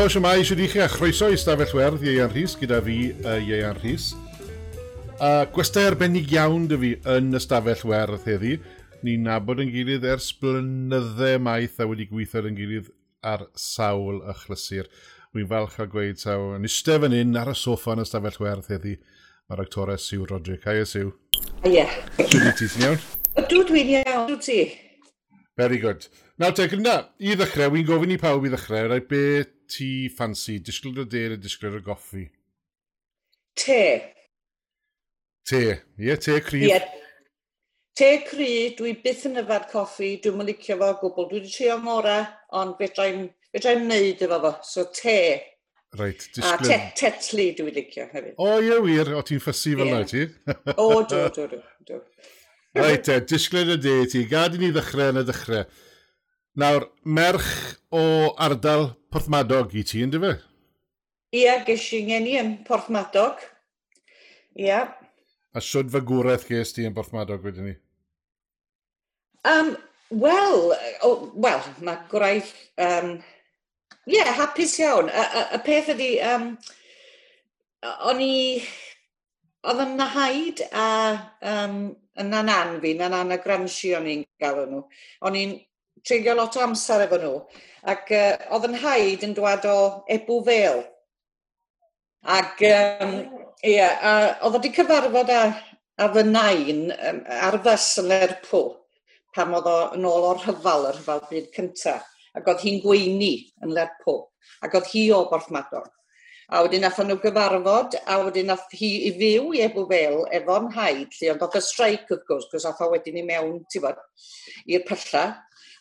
Helo, siwmai, eisiau chi a chroeso i stafell werdd Ieian Rhys gyda fi, uh, Ieian Rhys. Uh, gwestau arbennig iawn dy fi yn y stafell werdd heddi. Ni'n nabod yn gilydd ers blynyddau maith a wedi gweithio yn gilydd ar sawl ychlysur. Wy'n falch o gweud taw, yn eistedd fan hyn ar y soffa yn y stafell werdd heddi. Mae'r actorau Siw Roderick. Haia Siw. Ie. Yeah. Dwi'n ti, ti'n iawn? Dwi dwi'n iawn, dwi ti. Very good. Nawr te, gyda, i ddechrau, wy'n gofyn i pawb i ddechrau, rai be ti ffansi, disgwyl o der a disgwyl o goffi? Te. Te, ie, yeah, te cryf. Ie, te cryf, dwi byth yn yfad coffi, dwi'n mynd licio fo gwbl. Dwi wedi trio ngora, ond fedrai'n fedra wneud efo fo, so te. Reit, disgwyl. A te, tetli dwi'n licio hefyd. O, ie wir, o ti'n ffysu fel yeah. na ti? o, do, do, do. do. Reit, te, disgwyl y de ti, gad i ni ddechrau yn y ddechrau. Nawr, merch o ardal Porthmadog i ti, ynddi fe? Ia, ges i ngeni yn Porthmadog. Ia. A siwr fy gwraeth ges ti yn Porthmadog wedyn ni? Um, Wel, well, mae gwraeth... Um, Ie, yeah, hapus iawn. Y, y, y peth ydi, um, o'n i... Oedd yn nahaid a um, yn nanan fi, nanan a gransi o'n i'n galw nhw. O'n i'n treulio lot o amser efo nhw. Ac uh, oedd yn haid yn dwad o ebw fel. Ac um, ie, a oedd wedi cyfarfod â, â fy nain um, ar fys yn Lerpwl pam oedd o yn ôl o'r hyfal, yr hyfal byd cyntaf. Ac oedd hi'n gweini yn Lerpwl. Ac oedd hi o Borthmadog. A wedyn nath nhw gyfarfod, a wedyn nath hi i fyw i Ebw Fel efo'n haid, lle ond oedd y streic wrth gwrs, gwrs oedd o wedyn i mewn, ti bod, i'r pylla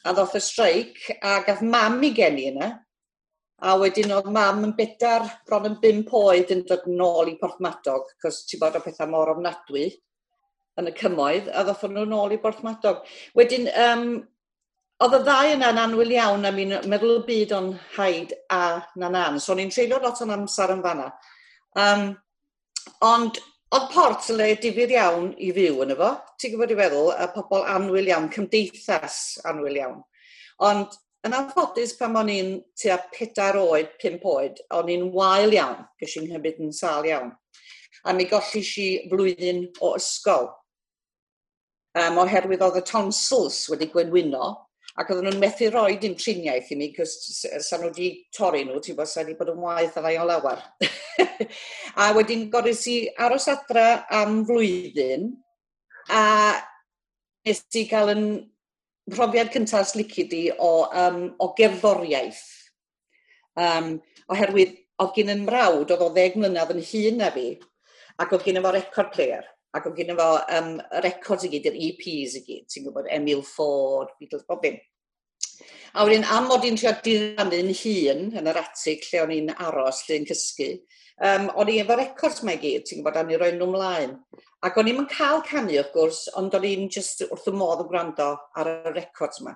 a ddoth y streic a gath mam i gen i yna. A wedyn oedd mam yn bedar bron yn bum poed yn dod nôl i Porthmadog, cos ti'n bod o pethau mor ofnadwy yn y cymoedd, a ddoth nhw nôl i Porthmadog. Wedyn, um, oedd y ddau yna'n anwyl iawn am un, meddwl y byd o'n haid a nanan, so o'n i'n treulio lot o'n amser yn fanna. Um, ond Oedd port yn le difyr iawn i fyw yn efo, ti'n gwybod i feddwl, a pobl anwyl iawn, cymdeithas anwyl iawn. Ond yn anffodus pan o'n i'n tua pedair oed, pimp oed, o'n i'n wael iawn, gys i'n hymryd yn sal iawn. A mi golli si flwyddyn o ysgol. Um, oherwydd oedd y tonsils wedi gwenwyno, Ac oedden nhw'n methu roi dim triniaeth i mi, cos sa'n nhw wedi torri nhw, ti'n bod, sa'n wedi bod yn waith a ddau o lawer. a wedyn gorys i aros adra am flwyddyn, a nes i gael yn profiad cyntaf slicid i o, um, o gerddoriaeth. Um, oherwydd, oedd gen yn mrawd, oedd o ddeg mlynedd yn hun na fi, ac oedd gen i fo record player Ac oedd gen fo um, records i gyd, yr EPs i gyd, ti'n gwybod, Emil Ford, Beatles, bob dim. A wedyn, am mod i'n trio dirannu'n hun yn yr atig lle o'n i'n aros, lle o'n cysgu, um, o'n i efo records mae gyd, ti'n gwybod, a ni roi nhw mlaen. Ac o'n i'n cael canu, wrth gwrs, ond o'n i'n just wrth y modd yn gwrando ar y records yma.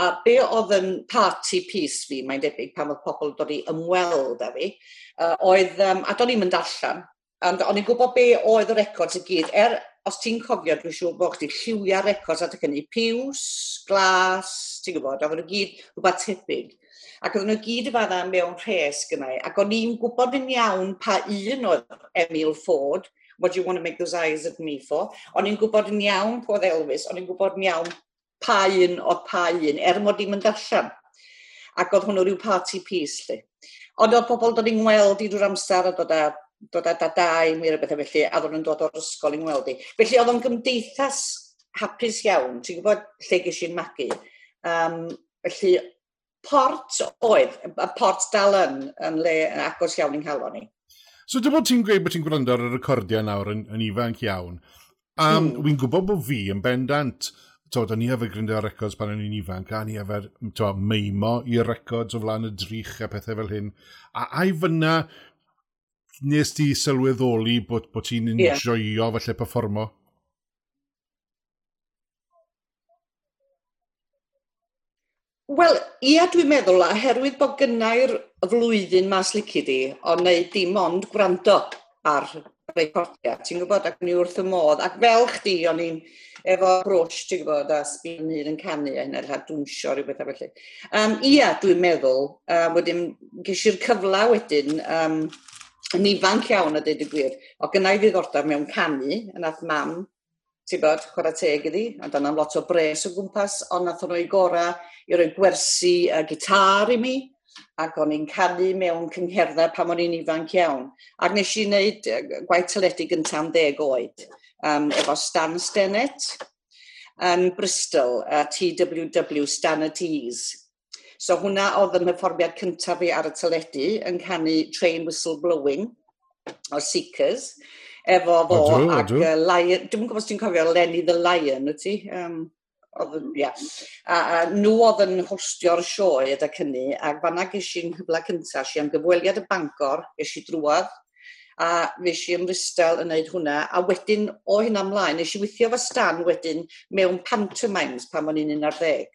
A be oedd yn party piece fi, mae'n debyg, pan oedd pobl dod i ymweld â fi, uh, oedd, um, a do'n i'n mynd allan, Ond o'n i'n gwybod be oedd y records i gyd. Er, os ti'n cofio, dwi'n siŵr bod chdi lliwia records at y cynnu. Piws, glas, ti'n gwybod, a nhw gyd rhywbeth tebyg. Ac oedd nhw gyd y fadda mewn rhes gynnau. Ac o'n i'n gwybod yn iawn pa un oedd Emil Ford, what do you want to make those eyes at me for? O'n i'n gwybod yn iawn pob Elvis, o'n i'n gwybod yn iawn pa un oedd pa un, er mod i'n mynd allan. Ac oedd hwnnw rhyw party piece, lli. Ond oedd pobl dod i'n ngweld i drwy'r amser a dod â dod â dadau mwy o bethau felly, a ddod yn dod o'r ysgol i'n weld i. Felly oedd o'n gymdeithas hapus iawn, ti'n gwybod lle ges i'n magu. Um, felly port oedd, a port dal yn, yn le yn agos iawn i'n halon ni. So dy bod ti'n gweud bod ti'n gwrando ar y recordiau nawr yn, yn ifanc iawn. a Um, mm. Wy'n gwybod bod fi yn bendant, to, o'n i efo gryndo ar records pan o'n i'n ifanc, a ni efo'r meimo i'r records o flaen y drych a pethau fel hyn. A ai fyna, nes ti sylweddoli bod, bod ti'n enjoio yeah. falle performo? Wel, ia dwi'n meddwl, oherwydd bod gynnau'r flwyddyn mas lici di, o wneud dim ond gwrando ar recordiau, ti'n gwybod, ac ni wrth y modd, ac fel chdi, o'n i'n efo broch, ti'n gwybod, a sbyn ni'n yn canu, a hynna, a dwnsio rhywbeth a felly. Um, ia, dwi'n meddwl, um, wedyn, ges i'r cyfla wedyn, um, yn ifanc iawn a dweud y gwir. O gynnau ddiddordeb mewn canu, yn ath mam, ti'n bod, chwarae teg iddi, a dyna'n lot o bres o gwmpas, ond nath o'n o'i gora i roi gwersi a gitar i mi, ac o'n i'n canu mewn cyngherddau pam o'n i'n ifanc iawn. Ac nes i wneud gwaith teledu gyntaf am ddeg oed, um, efo Stan Stennett yn Bristol, uh, TWW Stan at Ease So hwnna oedd yn hyfforddiad cyntaf fi ar y teledu yn canu Train Whistle Blowing o Seekers efo fo adw, ac. Uh, Lion, dwi'n gwybod os ti'n cofio Lenny the Lion, y ti? Um, oedd, yeah. A, a nhw oedd yn hostio'r sioe yda cynni, ac fanna ges i'n hyfla cyntaf, si am gyfweliad y Bangor, ges i drwad, a fes i ymristel yn wneud hwnna, a wedyn o hyn amlaen, nes i weithio fy stan wedyn mewn pantomimes pan o'n i'n 11.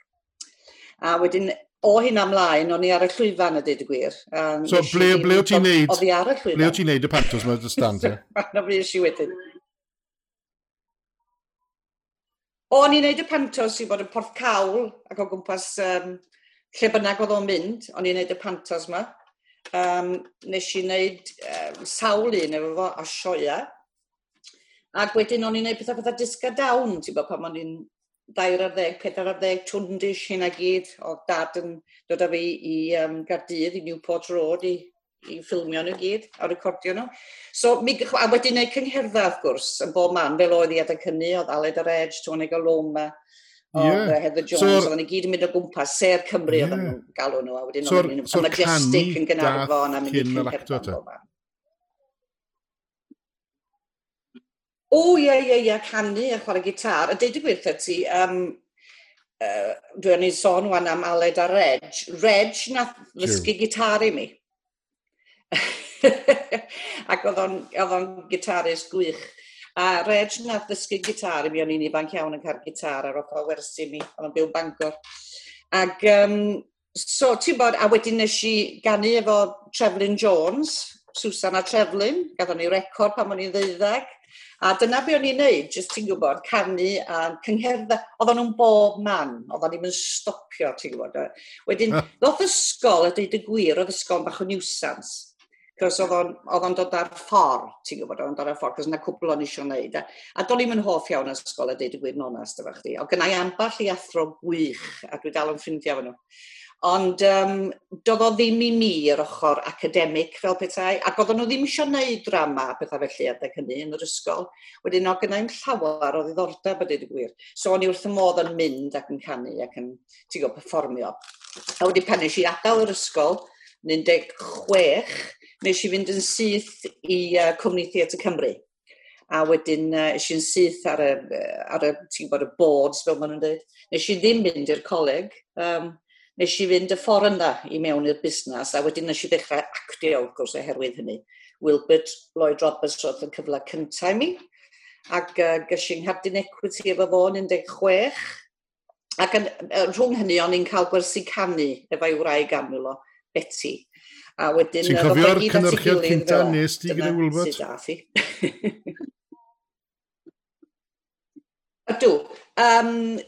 A wedyn o hynna mlaen, o'n i ar y llwyfan y dyd y gwir. Um, so, ble, ble o ti'n neud? Oedd i ar y llwyfan. Ble o ti'n neud y pantos mewn y stand? Na fi eisiau wedyn. O'n i'n neud y pantos i bod yn porth cawl ac o gwmpas um, lle bynnag oedd o'n mynd, o'n i'n neud y pantos yma. Um, nes i wneud um, sawl un efo fo a sioia. Ac wedyn o'n i'n neud pethau pethau disga dawn, ti'n bod, pan o'n i'n dair ar ddeg, pedair ar ddeg, twndis hyn a gyd. O dad yn dod â fi i um, Gardydd, i Newport Road, i, i ffilmio nhw gyd, a recordio nhw. So, mi, a wedi gwneud cyngherddau, wrth gwrs, yn bob man, fel oedd i adeg hynny, oedd Aled yr Edge, Tony Galoma, yeah. Heather Jones, so, oedden ni gyd yn mynd o gwmpas, ser Cymru yeah. oedd yn galw nhw, a wedyn so, oedden nhw'n so, majestic yn Gynarfon a mynd i cyngherddau bob man. O ie, ie, ie, canu a chwarae gitar. A deud y gwirth ti, um, uh, dwi'n ei sôn wan am Aled a Reg. Reg nath ddysgu gitar i mi. Ac oedd o'n gitarist gwych. A Reg nath ddysgu gitar i mi, o'n i'n ifanc iawn yn cael gitar ar ochr wersi mi, o'n byw Bangor. Ac um, so, ti'n bod, a wedyn nes i ganu efo Treflyn Jones, Susanna Treflyn, gathon ni record pan o'n i'n ddeuddag. A dyna be o'n i'n neud, jyst ti'n gwybod, canu a cyngherdda. Oedden nhw'n bob man, oedden ni'n stopio, ti'n gwybod. Wedyn, ddoth ysgol, a dweud y gwir, oedd ysgol bach o niwsans. Cos oedd o'n dod ar ffordd, ti'n gwybod, oedd o'n dod ar ffordd, cos yna cwbl o'n eisiau gwneud. A, a do'n i'n hoff iawn ysgol a deud y gwir nonas, dyfa chdi. O gynnau amball i athro gwych, a dwi dal yn ffrindiau fan nhw. Ond um, doedd o ddim i mi yr ochr academic fel petai, ac oedden nhw ddim eisiau gwneud drama a pethau felly adeg hynny yn yr ysgol. Wedyn o gynnau'n llawer o ddiddordeb a dweud y gwir. So o'n i wrth y modd yn mynd ac yn canu ac yn tigo performio. A wedyn pan nes i adael yr ysgol, yn 16, nes i fynd yn syth i uh, Cwmni Theatr Cymru. A wedyn uh, nes i'n syth ar y, ar y, ti'n bod, y boards, fel maen nhw'n dweud. Nes i ddim mynd i'r coleg, um, Nes i fynd y ffordd yna i mewn i'r busnes, a wedyn nes i ddechrau actio, wrth gwrs, oherwydd hynny. Wilbert Lloyd Roberts roedd yn cyfle cyntaf i mi, ac uh, gysi nghardyn equity efo fo yn 16, ac yn, rhwng hynny o'n i'n cael gwersi canu efo'i wraig aml o Betty. A wedyn... Ti'n cofio'r cynnyrchiad cynta nes ti gyda Wilbert? Dyna sydd Ydw. Um,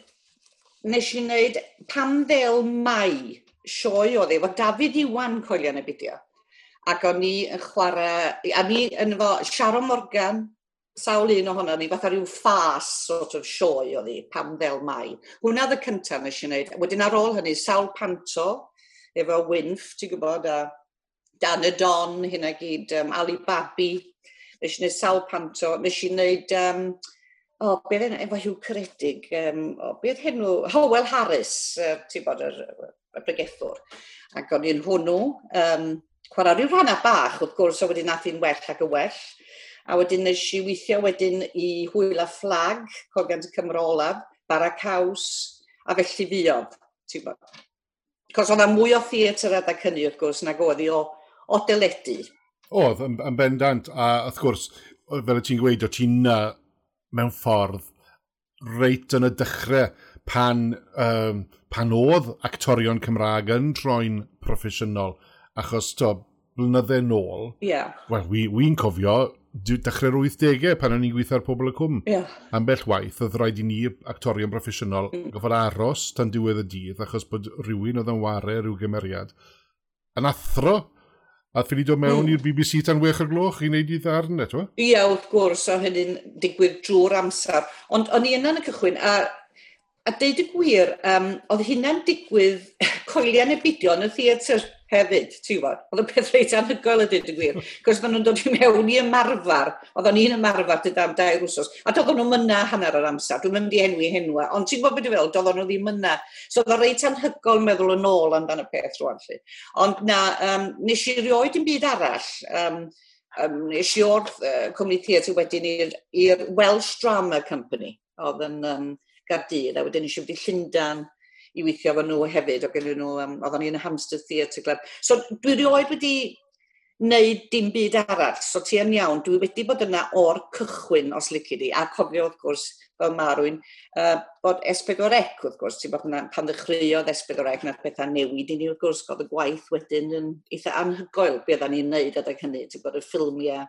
nes i wneud pam ddel mai sioe oedd efo David Iwan coelio yn y fideo. Ac o'n i yn chwarae, a ni yn efo Sharon Morgan, sawl un ohono ni, fatha rhyw ffas sort of sioe oedd hi, pam ddel mai. Hwna oedd y cyntaf nes i wneud. Wedyn ar ôl hynny, sawl panto, efo Wynff, ti'n gwybod, a Dan y Don, hynna gyd, um, Ali Babi, nes i wneud sawl panto, nes i wneud um, o, beth yna, efo hiw Caredig, um, o, beth henw, Howell Harris, uh, ti'n bod yr, y bregethwr. Ac o'n i'n hwnnw, um, chwarae rhyw rhanna bach, wrth gwrs, o wedyn nath i'n well ac y well. A wedyn nes i weithio wedyn i hwyl a fflag, Cogan y Cymro olaf, Baracaws, a felly fiodd, ti'n bod. Cos o'na mwy o theatr adag hynny, wrth gwrs, nag oedd i o, o deledu. Oedd, yn, yn bendant, a wrth gwrs, fel y ti'n gweud, o ti'n uh, mewn ffordd reit yn y dechrau pan, um, pan oedd actorion Cymraeg yn troi'n proffesiynol. Achos to, blynydde nôl, yeah. wel, wi'n wi cofio dechrau'r 80au pan o'n i'n gweithio ar pobl y cwm. Yeah. Ambell waith, oedd rhaid i ni actorion proffesiynol mm. gofod aros tan diwedd y dydd, achos bod rhywun oedd yn ware rhyw gymeriad, yn athro A ffili dod mewn mm. i'r BBC tan wech o'r gloch i wneud i ddarn eto? Ie, wrth gwrs, o hynny'n digwydd drwy'r amser. Ond o'n i yna yn y cychwyn, a, a deud y gwir, um, oedd hynna'n digwydd coelian y bidio yn y theatr hefyd, ti'n gwybod. Oedd y peth reit anhygoel y dyd y gwir. Cos maen nhw'n dod i mewn i ymarfer. Oedd o'n un ymarfer dyd am dair wsos. A doedd nhw'n myna hanner yr amser. Dwi'n mynd i enwi henwa. Ond ti'n gwybod beth i fel, doedd nhw ddim myna. So oedd o reit anhygoel meddwl yn ôl amdano y peth rwan. Lli. Ond na, um, nes i rioed yn byd arall. Um, um, nes i o'r uh, cwmni theatr wedyn i'r Welsh Drama Company. Oedd yn um, Gardydd. A wedyn nes i wedi Llundan i weithio efo nhw hefyd, o gennyn nhw, um, oedden ni yn y Hamster Theatre Club. So dwi rioed wedi wneud dim byd arall, so ti yn iawn, dwi wedi bod yna o'r cychwyn os lici di, a cofio wrth gwrs fel marwyn, uh, bod S4C wrth gwrs, ti'n bod yna pan ddechreuodd S4C na'r pethau newid i ni wrth gwrs, oedd y gwaith wedyn yn eitha anhygoel beth oedden ni'n neud adeg hynny, ti'n bod y ffilmiau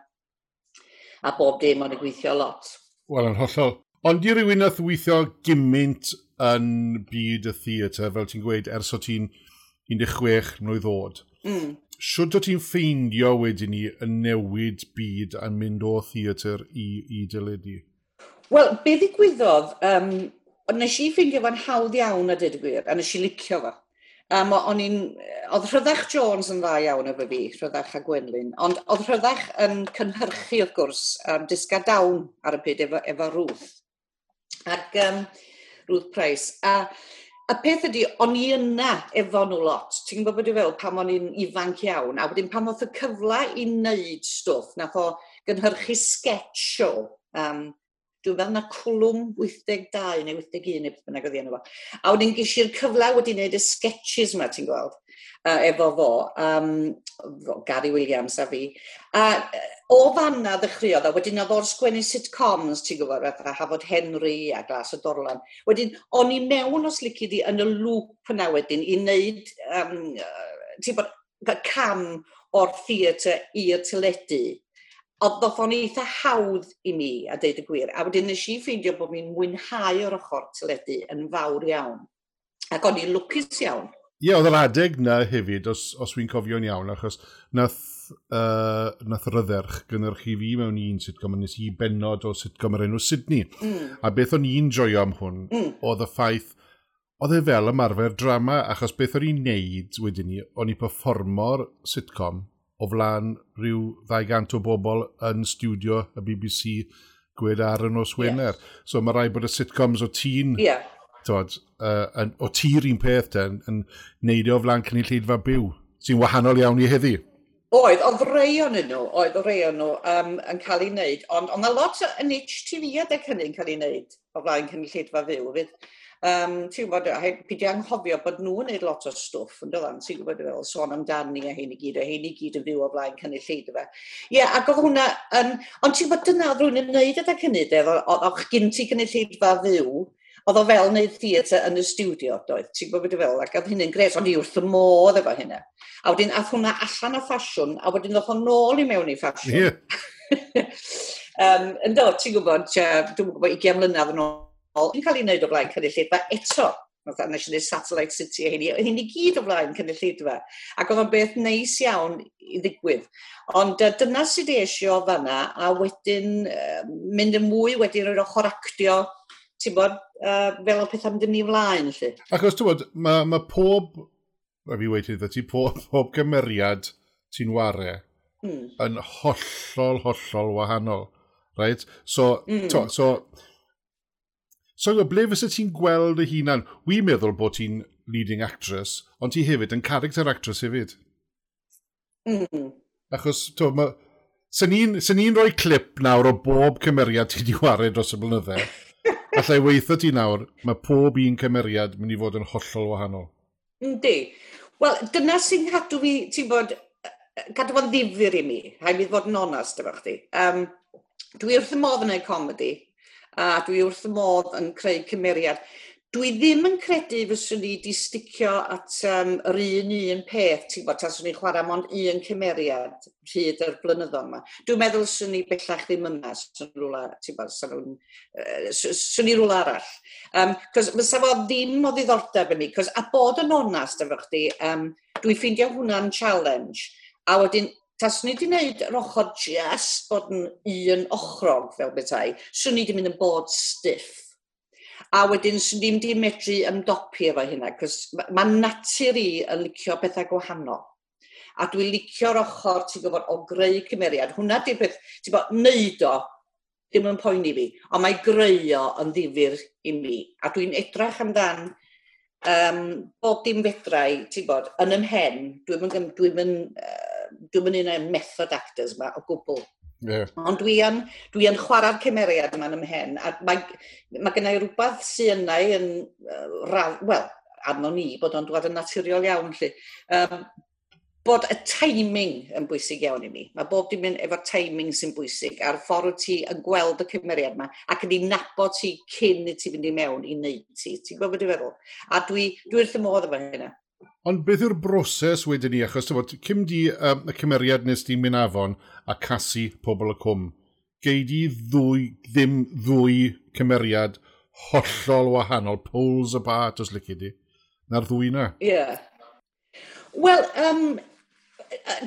a bob dim ond y gweithio lot. Wel, yn hollol. Ond i rywun nath weithio gymaint yn byd y theatr, fel ti'n gweud, ers o ti'n 16 mlynedd oed, mm. Siwrd o ti'n ffeindio wedyn ni yn newid byd a mynd o theatr i, i dyledu? Wel, be ddigwyddodd, um, nes i ffeindio fan hawdd iawn a dyd gwir, a nes i licio fo. Um, o'n i'n, oedd Rhyddech Jones yn dda iawn efo fi, Rhyddech a Gwenlyn, ond oedd Rhyddech yn cynhyrchu wrth gwrs um, disga dawn ar y byd efo, efo Ruth. Ac um, Ruth Price. A, a peth ydy, o'n i yna efo nhw lot. Ti'n gwybod beth i fel pam o'n i'n ifanc iawn. A wedyn pam oedd y cyfle i wneud stwff, nath o gynhyrchu sketch show um, dwi'n meddwl na cwlwm 82 neu 81 neu beth bynnag oedd enw fo. A wedyn ges i'r cyfle wedi wneud y sketches yma, ti'n gweld, uh, efo fo, um, Gary Williams a fi. A o fanna ddechreuodd, a wedyn oedd o'r sgwennu sitcoms, ti'n gwybod, a Hafod Henry a Glas y Dorlan. Wedyn, o'n i mewn os lici di yn y lŵp yna wedyn i wneud, um, ti'n bod, cam o'r theatr i'r teledu Ond ddoth o'n eitha hawdd i mi, a deud y gwir. A wedyn nes i ffeindio bod mi'n mwynhau o'r ochr teledu yn fawr iawn. Ac o'n i'n lwcus iawn. Ie, yeah, oedd yr adeg na hefyd, os, os wy'n cofio'n iawn, achos nath, uh, nath rydderch gynnyrch i fi mewn un sitcom, nes i benod o sitcom yr enw Sydney. Mm. A beth o'n i'n joio am hwn, mm. oedd y ffaith, oedd e fel ymarfer drama, achos beth o'n i'n neud wedyn ni, o'n i performo'r sitcom o flaen rhyw 200 o bobl yn studio y BBC gwed ar y nos Wener. Yeah. So mae rai bod y sitcoms o tîn, yeah. tywed, uh, yn, o tir un peth ten, yn, yn neidio o flaen cynulleidfa byw, sy'n wahanol iawn i heddi. Oedd, oedd rei o'n nhw, oedd rei o'n nhw um, yn cael ei wneud, ond oedd lot yn HTV adeg hynny'n cael ei wneud o flaen cynulleidfa fyw. Fydd Um, ti'n gwybod, pidi anghofio bod nhw'n neud lot o stwff, yn dod e? ti'n gwybod, fel sôn amdani a hyn i gyd, a hyn i gyd yn fyw o blaen cynulleid lleid fe. Ie, yeah, ac oedd hwnna, um, ond ti'n gwybod dyna oedd rhywun yn neud yda cynnig, oedd gyn ti cynnig lleid fa fyw, oedd o fel wneud theatr yn y studio, doedd, ti'n gwybod beth fel, ac oedd hynny'n gres, ond i wrth y modd efo hynna. A wedyn, ath hwnna allan o ffasiwn, a wedyn ddoth o nôl i mewn i ffasiwn. Yeah. um, yn dod, ti'n gwybod, dwi'n gwybod 20 mlynedd yn ôl yn cael ei wneud o blaen cynulleidfa eto. Oedd Nes i wneud Satellite City a hynny. Oedd hyn i gyd o flaen cynulleidfa. Ac oedd o'n beth neis iawn i ddigwydd. Ond uh, dyna sydd eisio fanna a wedyn uh, mynd yn mwy wedyn yr ochr actio ti'n bod, uh, fel o pethau mynd yn ei flaen, lle. Ac os ti'n bod, mae ma pob, a fi wedi dda ti, pob, pob gymeriad ti'n ware mm. yn hollol, hollol wahanol. Right? So, mm. to, so So, ble fysa ti'n gweld y hunan? Wi'n meddwl bod ti'n leading actress, ond ti hefyd yn character actress hefyd. Mm. Achos, to, ma... Syn ni'n rhoi clip nawr o bob cymeriad ti wedi wario dros y blynydde. Allai weithio ti nawr, mae pob un cymeriad mynd i fod yn hollol wahanol. Yndi. Wel, dyna sy'n cadw fi, ti'n bod, cadw fo'n ddifur i mi, haid mi fod yn onast efo chdi. Um, dwi wrth y modd yn ei comedi, a dwi wrth y modd yn creu cymeriad. Dwi ddim yn credu fyswn i wedi sticio at um, yr un un peth, ti'n bod, taswn ni'n chwarae mond un cymeriad hyd yr blynyddoedd yma. Dwi'n meddwl swn i bellach ddim yma, swn i rwla, ti'n bod, swn, swn i rwla arall. Um, Cos fysa fo ddim o ddiddordeb yn ni, cos a bod yn onast efo chdi, um, dwi'n ffeindio hwnna'n challenge. A wedyn, tas ni wedi gwneud yr ochr just bod yn un ochrog fel bethau, swn ni wedi mynd yn bod stiff. A wedyn, swn ni'n wedi medru ymdopi efo hynna, cos mae ma natur i yn licio bethau gwahanol. A dwi'n licio'r ochr, ti'n gwybod, o greu cymeriad. Hwna di'r peth, ti'n bod, neud o, ddim yn poen i fi, ond mae greu o yn ddifur i mi. A dwi'n edrach amdan um, bob dim fedrau, ti'n bod, yn ymhen, dwi'n dwi, n, dwi n, uh, dwi'n mynd i'n method actors yma o gwbl. Yeah. Ond dwi yn, dwi yn chwarae'r cymeriad yma'n ymhen, a mae, mae gennau rhywbeth sy'n yna yn, uh, wel, arno ni bod o'n dod yn naturiol iawn lly. Um, bod y timing yn bwysig iawn i mi. Mae bob dim yn efo timing sy'n bwysig a'r ffordd ti yn gweld y cymeriad yma ac yn ei nabod ti cyn i ti fynd i mewn i wneud ti. Ti'n gwybod beth i feddwl? A dwi, dwi wrth y modd efo hynna. Ond beth yw'r broses wedyn ni? Achos bod, cym di um, y cymeriad nes ti'n mynd afon a casu pobl y cwm. Gei di ddwy, ddim ddwy cymeriad hollol wahanol, poles apart os lici di. Na'r ddwy na. Ie. Yeah. Wel, um,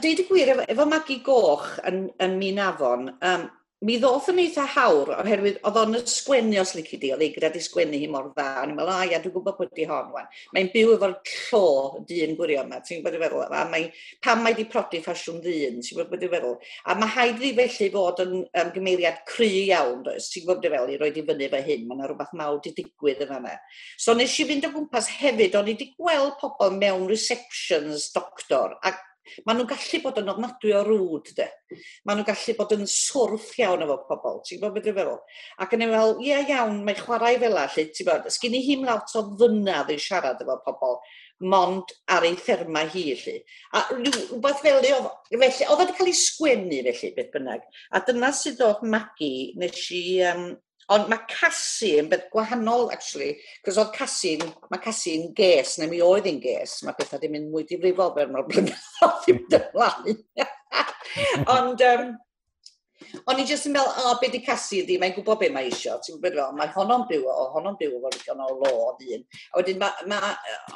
deud y gwir, efo, efo Magi Goch yn, yn Minafon, um, mi ddoth yn eitha hawr, oherwydd oedd o'n ysgwennu os lici di, oedd ei eigrad i sgwennu hi mor dda. O'n i'n meddwl, a ia, dwi'n gwybod pwy di hon, wan. Mae'n byw efo'r llo dyn gwirion yma, ti'n gwybod i feddwl, a mae, pam mae di prodi ffasiwn ddyn, ti'n gwybod i feddwl. A mae haid i felly fod yn um, gymeriad cry iawn, does, ti'n gwybod i feddwl, i roed i fyny fe hyn, mae yna rhywbeth mawr di digwydd yn yna. So nes i fynd o gwmpas hefyd, o'n i di gweld pobl mewn receptions doctor, ac Maen nhw'n gallu bod yn ofnadwy o rŵd, de. Maen nhw'n gallu bod yn swrff iawn efo pobl, ti'n gwybod beth dwi'n feddwl? Ac yn ei fel, ie iawn, mae chwarae fel allu, ti'n gwybod, sgyn i hi'n lot o fynadd i siarad efo pobl, mond ar ei therma hi, lli. A rhywbeth fel i, felly, oedd wedi cael ei sgwennu, felly, beth bynnag. A dyna sydd oedd Magi, nes i um, Ond mae casu yn beth gwahanol, actually, cos oedd Cassie, mae Cassie yn ges, neu mi oedd yn ges, mae pethau ddim yn mwy difrifol fel mae'r blynyddoedd ddim dymlaen. Ond, um, O'n i jyst yn meddwl, o, oh, be di casu ydi, mae'n gwybod be mae eisiau. Ti'n gwybod fel, mae honno'n byw, o, honno'n byw efo ddigon o lo o ddyn. A wedyn, mae ma,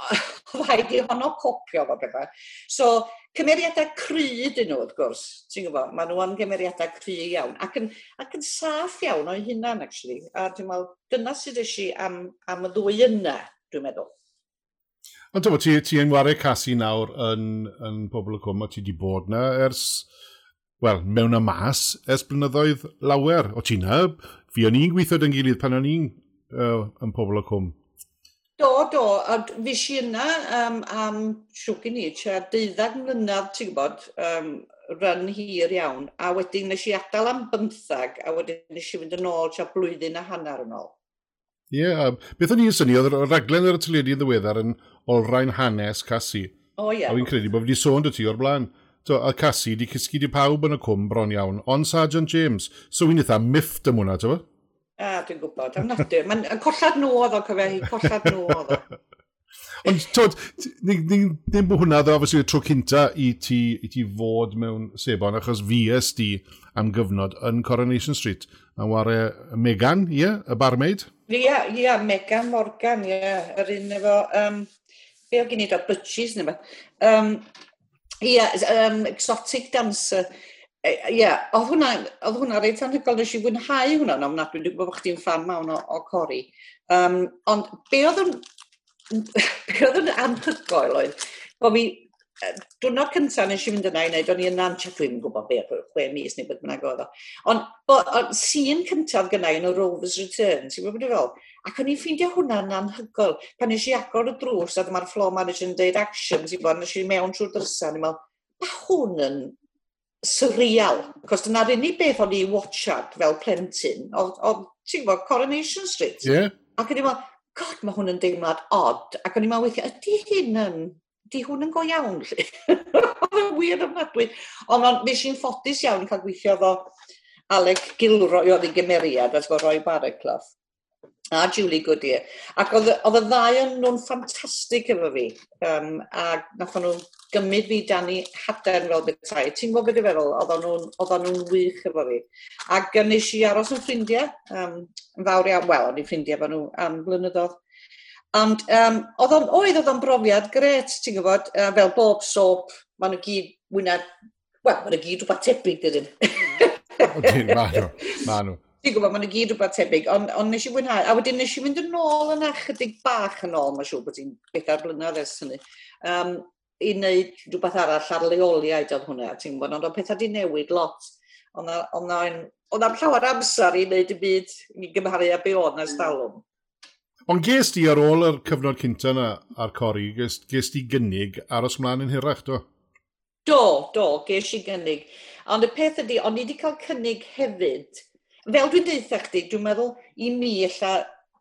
rhaid i honno copio fo bethau. So, cymeriadau cry dyn nhw, wrth gwrs. Ti'n gwybod, mae nhw yn gymeriadau cry iawn. Ac yn, ac yn saff iawn o'i hunan, actually. A dwi'n meddwl, dyna sydd eisiau am, am y ddwy yna, dwi'n meddwl. Ond ti'n ti, ti yn wario casu nawr yn, yn pobl y cwm, a ti wedi bod na ers wel, mewn y mas ers blynyddoedd lawer o China. Fi o'n i'n gweithio dyn gilydd pan o'n i'n uh, yn pobl o cwm. Do, do. A fi si yna um, am siwg i ni, tua deuddag mlynedd, ti'n gwybod, um, ryn hir iawn. A wedyn nes i adael am bymthag, a wedyn nes i fynd yn ôl tua blwyddyn a hanner yn ôl. Ie, yeah, beth o'n i'n syni, oedd y raglen yr y teledu yn ddiweddar yn olrhain hanes casu. O oh, ie. Yeah. A fi'n credu bod fi wedi sôn dy ti o'r blaen. So, a Cassie wedi cysgu di pawb yn y cwm bron iawn, ond Sergeant James. So, wy'n eitha miffed am hwnna, ti'n fawr? A, dwi'n gwybod, am nadu. Mae'n collad nhw oedd o, cyfe hi, collad nhw oedd o. Ond, tod, ddim bod hwnna, ddo, obviously, y tro cynta i ti, i ti fod mewn sebon, achos fi ys di am gyfnod yn Coronation Street. A wario e, Megan, ie, yeah, y barmaid? Ie, yeah, ie, yeah, Megan Morgan, ie. Yeah. Yr un efo, um, be o gen i da, butchies neu beth. Um, Ie, yeah, um, exotic dancer. E, ie, yeah, oedd hwnna, oedd hwnna reit anhygoel, nes i fwynhau hwnna yn ofnadwy, dwi'n gwybod bod chdi'n fan mawn o, o cori. Um, ond be oedd yn, be oedd yn anhygoel oedd, bod fi, diwrnod cyntaf nes i fynd yna i wneud, o'n i yn nant, dwi'n gwybod be, chwe mis neu beth bynnag oedd o. Ond, ond sy'n cyntaf gynnau yn y Rovers Return, ti'n gwybod beth i fel? Ac o'n i'n ffeindio hwnna'n anhygol. Pan nes i agor y drws, a dyma'r floor manager yn deud actions i bod, nes i mewn trwy'r drysa, ni'n meddwl, ba hwn yn surreal. Cos dyna'r unig beth o'n i watchad fel plentyn, oedd, ti'n gwybod, Coronation Street. Yeah. Ac o'n i'n meddwl, god, mae hwn yn deimlad odd. Ac o'n i'n meddwl, weithio, ydy hyn yn, di hwn yn go iawn, lle? Oedd yn wir ofnadwy. Ond on, nes i'n ffodus iawn cael gweithio efo Alec Gilroy oedd ei gymeriad, as fo Roy Barraclough a Julie Goodyear. Ac oedd, oedd y ddau yn nhw'n ffantastig efo fi. Um, a nath nhw gymryd fi dan i haden fel bethau. Ti'n gwybod beth i feddwl? Oedd nhw'n wych efo fi. A gynnes i aros yn ffrindiau. Um, yn fawr iawn, wel, o'n i'n ffrindiau efo nhw am blynyddoedd. Ond um, oedd o'n, oedd oedd o'n brofiad gret, ti'n gwybod, uh, fel bob sop, maen nhw gyd wyna, wel, maen nhw gyd rhywbeth tebyg, dydyn. Odyn, maen nhw, maen nhw. Ti'n gwybod, maen nhw gyd rhywbeth tebyg, ond on nes i fwynhau. A wedyn nes i fynd yn ôl yna chydig bach yn ôl, mae'n siŵr bod ti'n bedair blynedd ers hynny, um, i wneud rhywbeth arall ar leoliaid oedd hwnna, ti'n gwybod, ond o'n pethau di newid lot. Ond am llawer amser i wneud y byd i gymharu a be oedd na stalwm. Ond ges di ar ôl yr cyfnod cynta yna ar cori, ges, ges di gynnig aros mlaen yn hirach, do? Do, do, ges i gynnig. Ond y peth ydy, ond i wedi cael cynnig hefyd fel dwi'n deitha chdi, dwi'n meddwl i mi illa,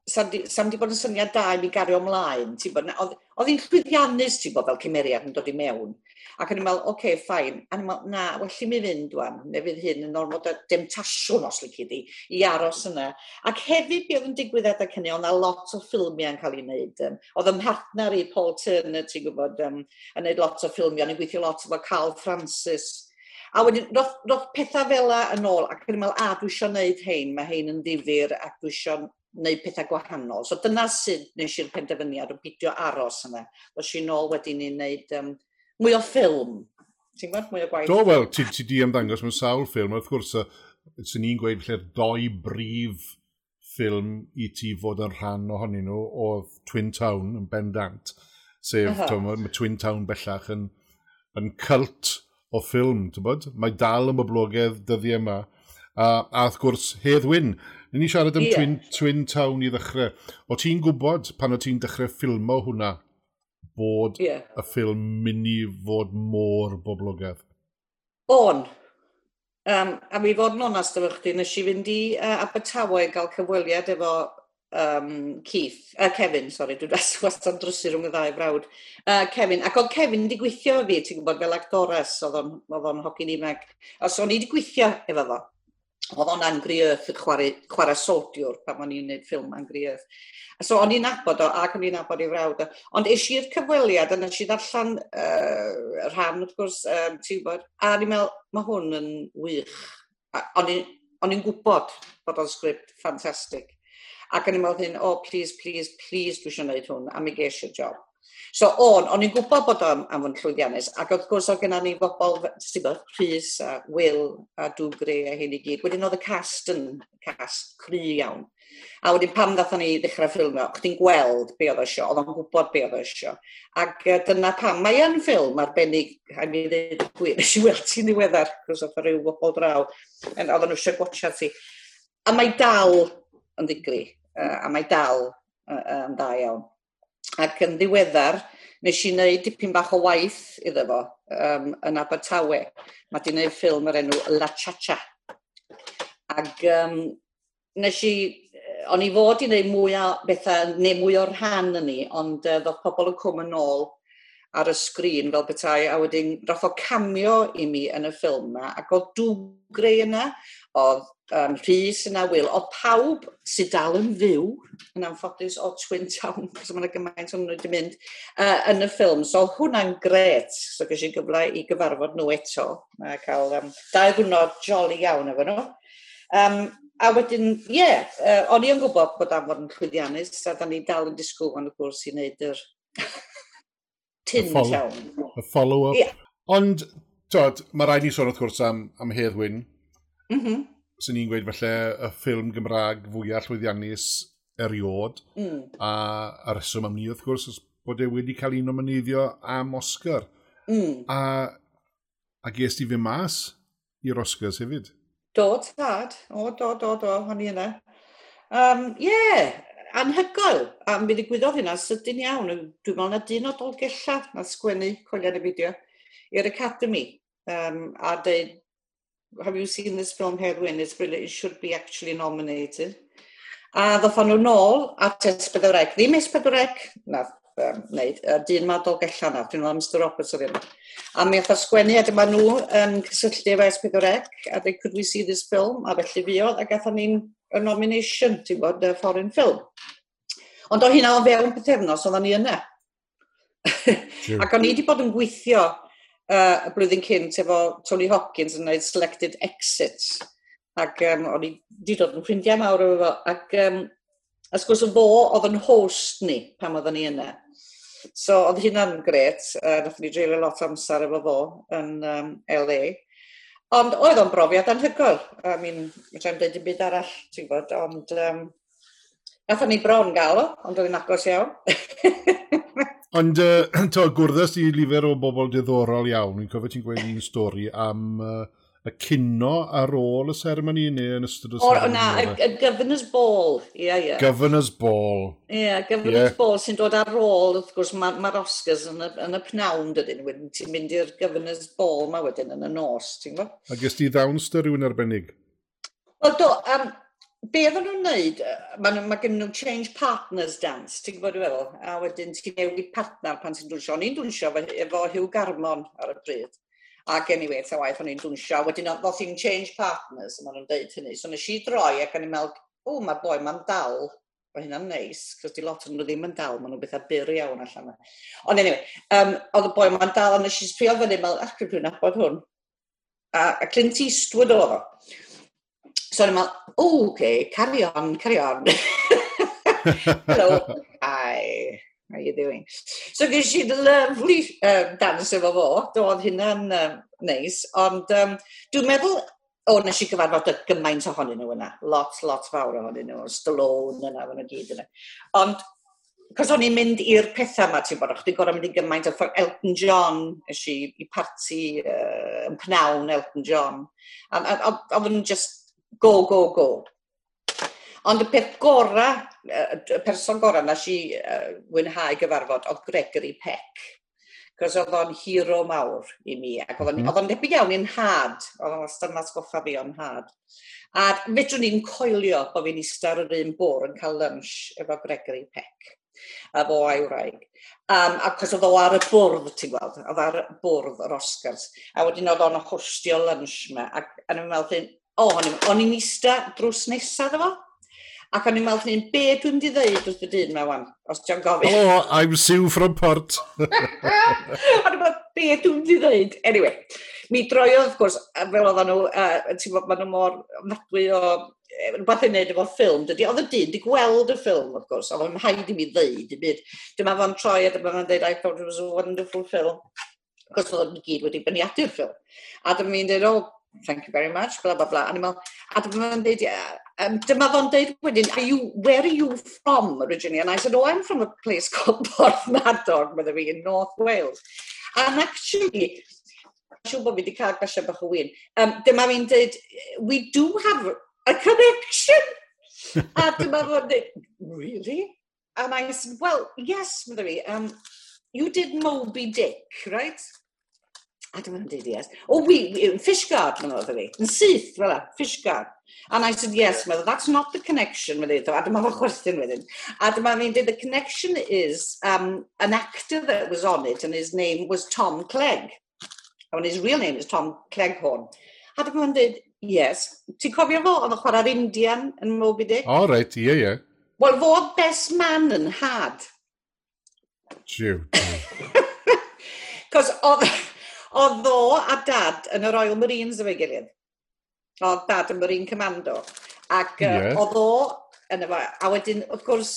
sam di bod yn syniad da i mi gario ymlaen, oedd hi'n llwyddiannus, ti'n bod, fel cymeriad yn dod i mewn. Ac yn i'n meddwl, oce, okay, ffain. A o'n i'n meddwl, na, well i mi fynd, dwan, neu fydd hyn yn ormod o demtasiwn, os lyci di, i aros yna. Ac hefyd, be oedd yn digwydd adeg hynny, oedd lot o ffilmiau yn cael ei wneud. Um, oedd ym mhartner i Paul Turner, ti'n gwybod, um, yn gwneud lot o ffilmiau, o'n gweithio lot efo Carl Francis, A wedyn, roedd roth pethau fela yn ôl, ac yn meddwl, a, dwi eisiau gwneud hein, mae hein yn ddifur, ac dwi eisiau gwneud pethau gwahanol. So dyna sydd nes i'r penderfyniad o bidio aros yna. Os i'n ôl wedyn i wneud um, mwy o ffilm. Ti'n gwybod mwy o gwaith? Do, wel, ti, ti di ymddangos mewn sawl ffilm, wrth gwrs, sy'n ni'n gweud lle'r doi brif ffilm i ti fod yn rhan ohonyn nhw oedd Twin Town yn bendant, sef uh -huh. Mae Twin Town bellach yn, yn cult o ffilm, ti'n bod? Mae dal yn boblogaidd dyddi yma. A, a wrth gwrs, Hedd Wyn, ni ni siarad am yeah. twin, twin Town i ddechrau. O ti'n gwybod pan o ti'n dechrau ffilmo hwnna bod yeah. y ffilm mynd i fod mor boblogaidd? On. Um, a mi fod yn onast efo chdi, nes i fynd i uh, Abertawe gael cyfweliad efo um, Keith, uh, Kevin, sorry, dwi'n wastad drysu rhwng y ddau frawd, uh, Kevin, ac oedd Kevin wedi gweithio efo fi, ti'n gwybod, fel actores, oedd o'n hogyn meg. Os o'n i wedi gweithio efo fo. Oedd o'n Angry Earth, chwarae, chwarae sodiwr, pan o'n i'n gwneud ffilm Angry Earth. So o'n i'n nabod o, ac o'n i'n nabod i frawd o. Ond eisiau i'r cyfweliad, a nes i ddarllan uh, rhan, wrth gwrs, um, ti'n gwybod, a ni'n meddwl, mae hwn yn wych. O'n i'n gwybod bod o'n sgript ffantastig. Ac o'n i'n meddwl hyn, oh, please, please, please, dwi eisiau gwneud hwn, a mi geis i'r job. So, o'n, o'n i'n gwybod bod o'n am fod llwyddiannus, ac wrth gwrs oedd gennym ni bobl, ti'n bod, Rhys a Will a Dwgri, a hyn i gyd. Wedyn oedd y cast yn cast cry iawn. A wedyn pam ddathon ni ddechrau ffilmio, chdi'n gweld be oedd eisiau, oedd o'n gwybod be oedd eisiau. Ac dyna pam, mae yn ffilm arbennig, a mi ddweud gwir, eisiau weld ti'n ddiweddar, cos oedd rhyw bobl draw, oedd nhw eisiau gwachio ti. A mae dal yn ddigri, a mae dal yn dda iawn. Ac yn ddiweddar, nes i wneud dipyn bach o waith iddo fo um, yn Abertawe. Mae di wneud ffilm yr enw La Cha Cha. Ac um, nes i, o'n i fod i wneud mwy o bethau, neu mwy o'r rhan yn ni, ond uh, ddodd pobl yn cwm yn ôl ar y sgrin fel bethau, a wedyn roth o camio i mi yn y ffilm yma, ac o dwgreu yna, oedd um, Rhys yna, Wil, o pawb sydd dal yn fyw, yn anffodus, o Twin Town, cos mae'n gymaint o'n nhw wedi mynd, uh, yn y ffilm. So hwnna'n gret, so ges i gyfle i gyfarfod nhw eto, a cael um, dau ddwrnod joli iawn efo nhw. Um, a wedyn, ie, yeah, uh, o'n i yn gwybod bod am fod yn llwyddiannus, a da ni dal yn disgwyl fan y gwrs i wneud yr tin llawn. Y follow-up. Yeah. Ond, tod, mae rhaid ni sôn wrth gwrs am, am Hedd Wyn. Mm -hmm sy'n ni'n gweud falle, y ffilm Gymraeg fwyaf llwyddiannus eriod. Mm. A, a reswm am ni, wrth gwrs, bod e wedi cael un o mynyddio am Oscar. Mm. A, a ges ti fy mas i'r Oscars hefyd? Do, tad. O, do, do, do, hon i yna. Um, yeah, anhygol. A mi ddigwyddodd hynna sydyn iawn. Dwi'n meddwl na dyn o dolgella na sgwennu colian y fideo i'r Academy. Um, a dweud, have you seen this film Heroin? It's brilliant. It should be actually nominated. A ddothon nhw nôl at Esbydorec. Ddim Esbydorec, na, um, neud, y dyn ma dolgella na, dwi'n meddwl Mr Roberts oedd yna. A mi oedd sgwennu, a dyma nhw yn um, cysylltu efo Esbydorec, a dweud, could we see this film? A felly fi oedd, a gatho ni'n y nomination, ti'n bod, y foreign film. Ond o hynna o fewn pethefnos, oedden ni yna. Ac o'n i wedi bod yn gweithio uh, y blwyddyn cynt efo Tony Hopkins yn gwneud Selected Exits. Ac um, o'n i wedi dod yn ffrindiau mawr efo fo. Ac um, a gwrs o fo oedd yn host ni pam oedden ni yna. So oedd hynna'n gret. Uh, Nath ni dreulio lot amser efo fo yn um, LA. Ond oedd o'n brofiad anhygoel. I mean, mae'n dweud dim byd arall, ti'n gwybod, ond um, Nathon ni bron gael o, ond oedd hi'n agos iawn. ond, uh, to, gwrddus i lifer o bobl diddorol iawn. Fi'n cofio ti'n gweud un stori am uh, y cynno ar ôl y seremoni neu yn ystod y seremoni? O, na, y, y Governor's Ball. Ie, Yeah, ie. yeah. Governor's Ball. Ie, yeah, Governor's yeah. Ball sy'n dod ar ôl, wrth gwrs, mae'r ma Oscars yn y, yn y pnawn dydyn. Wedyn ti'n mynd i'r Governor's Ball ma wedyn yn y nos, ti'n gwybod? Ac ysdi ddawnster rhywun arbennig? Wel, do, um, be oedden nhw'n neud, mae nhw, ma gen nhw change partners dance, ti'n gwybod fel, a wedyn ti'n newid partner pan ti'n dwnsio. O'n i'n dwnsio efo Hugh Garmon ar y bryd. Ac anyway, ta waith o'n i'n dwnsio, wedyn ddoth i'n change partners, maen nhw'n deud hynny. So nes i droi ac o'n i'n meddwl, o, mae'r boi ma'n dal, mae hynna'n neis, cos di lot o'n nhw ddim yn dal, maen nhw'n bethau byr iawn allan yna. Ond anyway, um, oedd y boi ma'n dal, a nes i'n sbio fyny, meddwl, ac yn dwi'n abod hwn. A, a Clint Eastwood oedd o. So o'n i'n meddwl, o, oh, okay, carry on, carry on. Hello, hi, how are you doing? So ges i lovely um, dance efo fo, doedd hynna'n um, neis, ond um, dwi'n meddwl, o, oh, nes i gyfarfod y gymaint ohonyn nhw yna, lot, lot fawr ohonyn nhw, Stallone yna, yna gyd yna. Ond Cos o'n i'n mynd i'r pethau yma, ti'n bod, o'ch gorau mynd i gymaint o ffordd Elton John, ys i, i parti uh, yn pnawn Elton John. A, a, a, a, a, just go, go, go. Ond y peth gorau, y person gorau na si uh, wynhau gyfarfod oedd Gregory Peck. Cos oedd o'n hero mawr i mi, ac oedd o'n mm. debyg iawn i'n had, oedd o'n wastad yn asgoffa fi o'n had. A fedrwn ni'n coelio bod fi'n istar yr un bwr yn cael lunch efo Gregory Peck a fo a'i wraig. Um, ac oedd o ar y bwrdd, ti'n gweld, oedd ar y bwrdd yr Oscars. A wedyn oedd o'n hwstio lunch me. ac yn ymwneud O, o'n i'n eista drws nesaf efo. Ac o'n i'n meddwl ni'n be dwi'n di ddeud wrth y dyn mewn wan, os ti'n gofyn. Oh, I'm Sue from Port. o'n i'n meddwl be dwi'n di ddeud. Anyway, mi droiodd, wrth gwrs, fel oedden nhw, uh, ti'n bod, maen nhw mor nadwy o e, rhywbeth i wneud efo ffilm, dydy, oedd y dyn di gweld y ffilm, wrth gwrs, yn haid i mi ddeud i byd. Dyma fo'n troi a dyma fo'n dweud, I thought it was a wonderful film. Cos oedd yn gyd wedi byniadu'r ffilm. A dyma mi'n dweud, oh, thank you very much, blah, blah, blah. And I'm a dyma fo'n dweud, yeah. um, dyma fo'n dweud wedyn, are you, where are you from originally? And I said, oh, I'm from a place called Porthmadog, whether we in North Wales. And actually, siw bod fi wedi cael gasio bach o wyn, Um, dyma fi'n dweud, we do have a connection. a dyma fo'n dweud, really? And I said, well, yes, mother um, you did Moby Dick, right? a dim ond did yes. Oh, we, fish guard, mae'n oedd fi. Yn syth, fel la, fish guard. And I said, yes, mother, that's not the connection with it. A dyma fo chwerthin wedyn. A dyma fi'n dweud, the connection is um, an actor that was on it and his name was Tom Clegg. And his real name is Tom Clegghorn. A dyma fi'n dweud, yes. Ti'n cofio fo? Oedd yn chwarae'r Indian yn Moby Dick? O, oh, reit, ie, ie. Wel, fo best man yn had. Jiw. Cos oedd... Oedd ddo a dad yn y Royal Marines efo'i gilydd. Oedd dad yn Marine Commando. Ac yeah. uh, oedd o yn efo, a wedyn, wrth gwrs,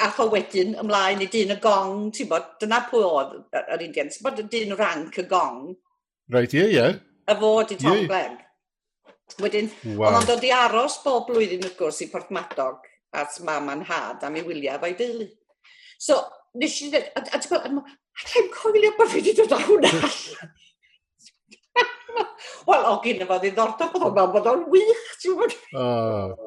ath o wedyn ymlaen i dyn y gong, ti'n bod, dyna pwy oedd yr Indian, ti'n bod, dyn rank y gong. Right, ie, yeah, ie. Yeah. Y fod i Tom yeah. Glenn. Wedyn, wow. ond o'n dod i aros bob blwyddyn, wrth gwrs, i Portmadog at mam a'n had am ei wyliau fo'i deulu. So, nes i ddweud, a, a ti'n gweld, allai'n coelio bod fi wedi dod â hwnna allan. Wel, o gyn efo ddiddordeb oedd meddwl bod o'n wych, ti'n gwybod? O,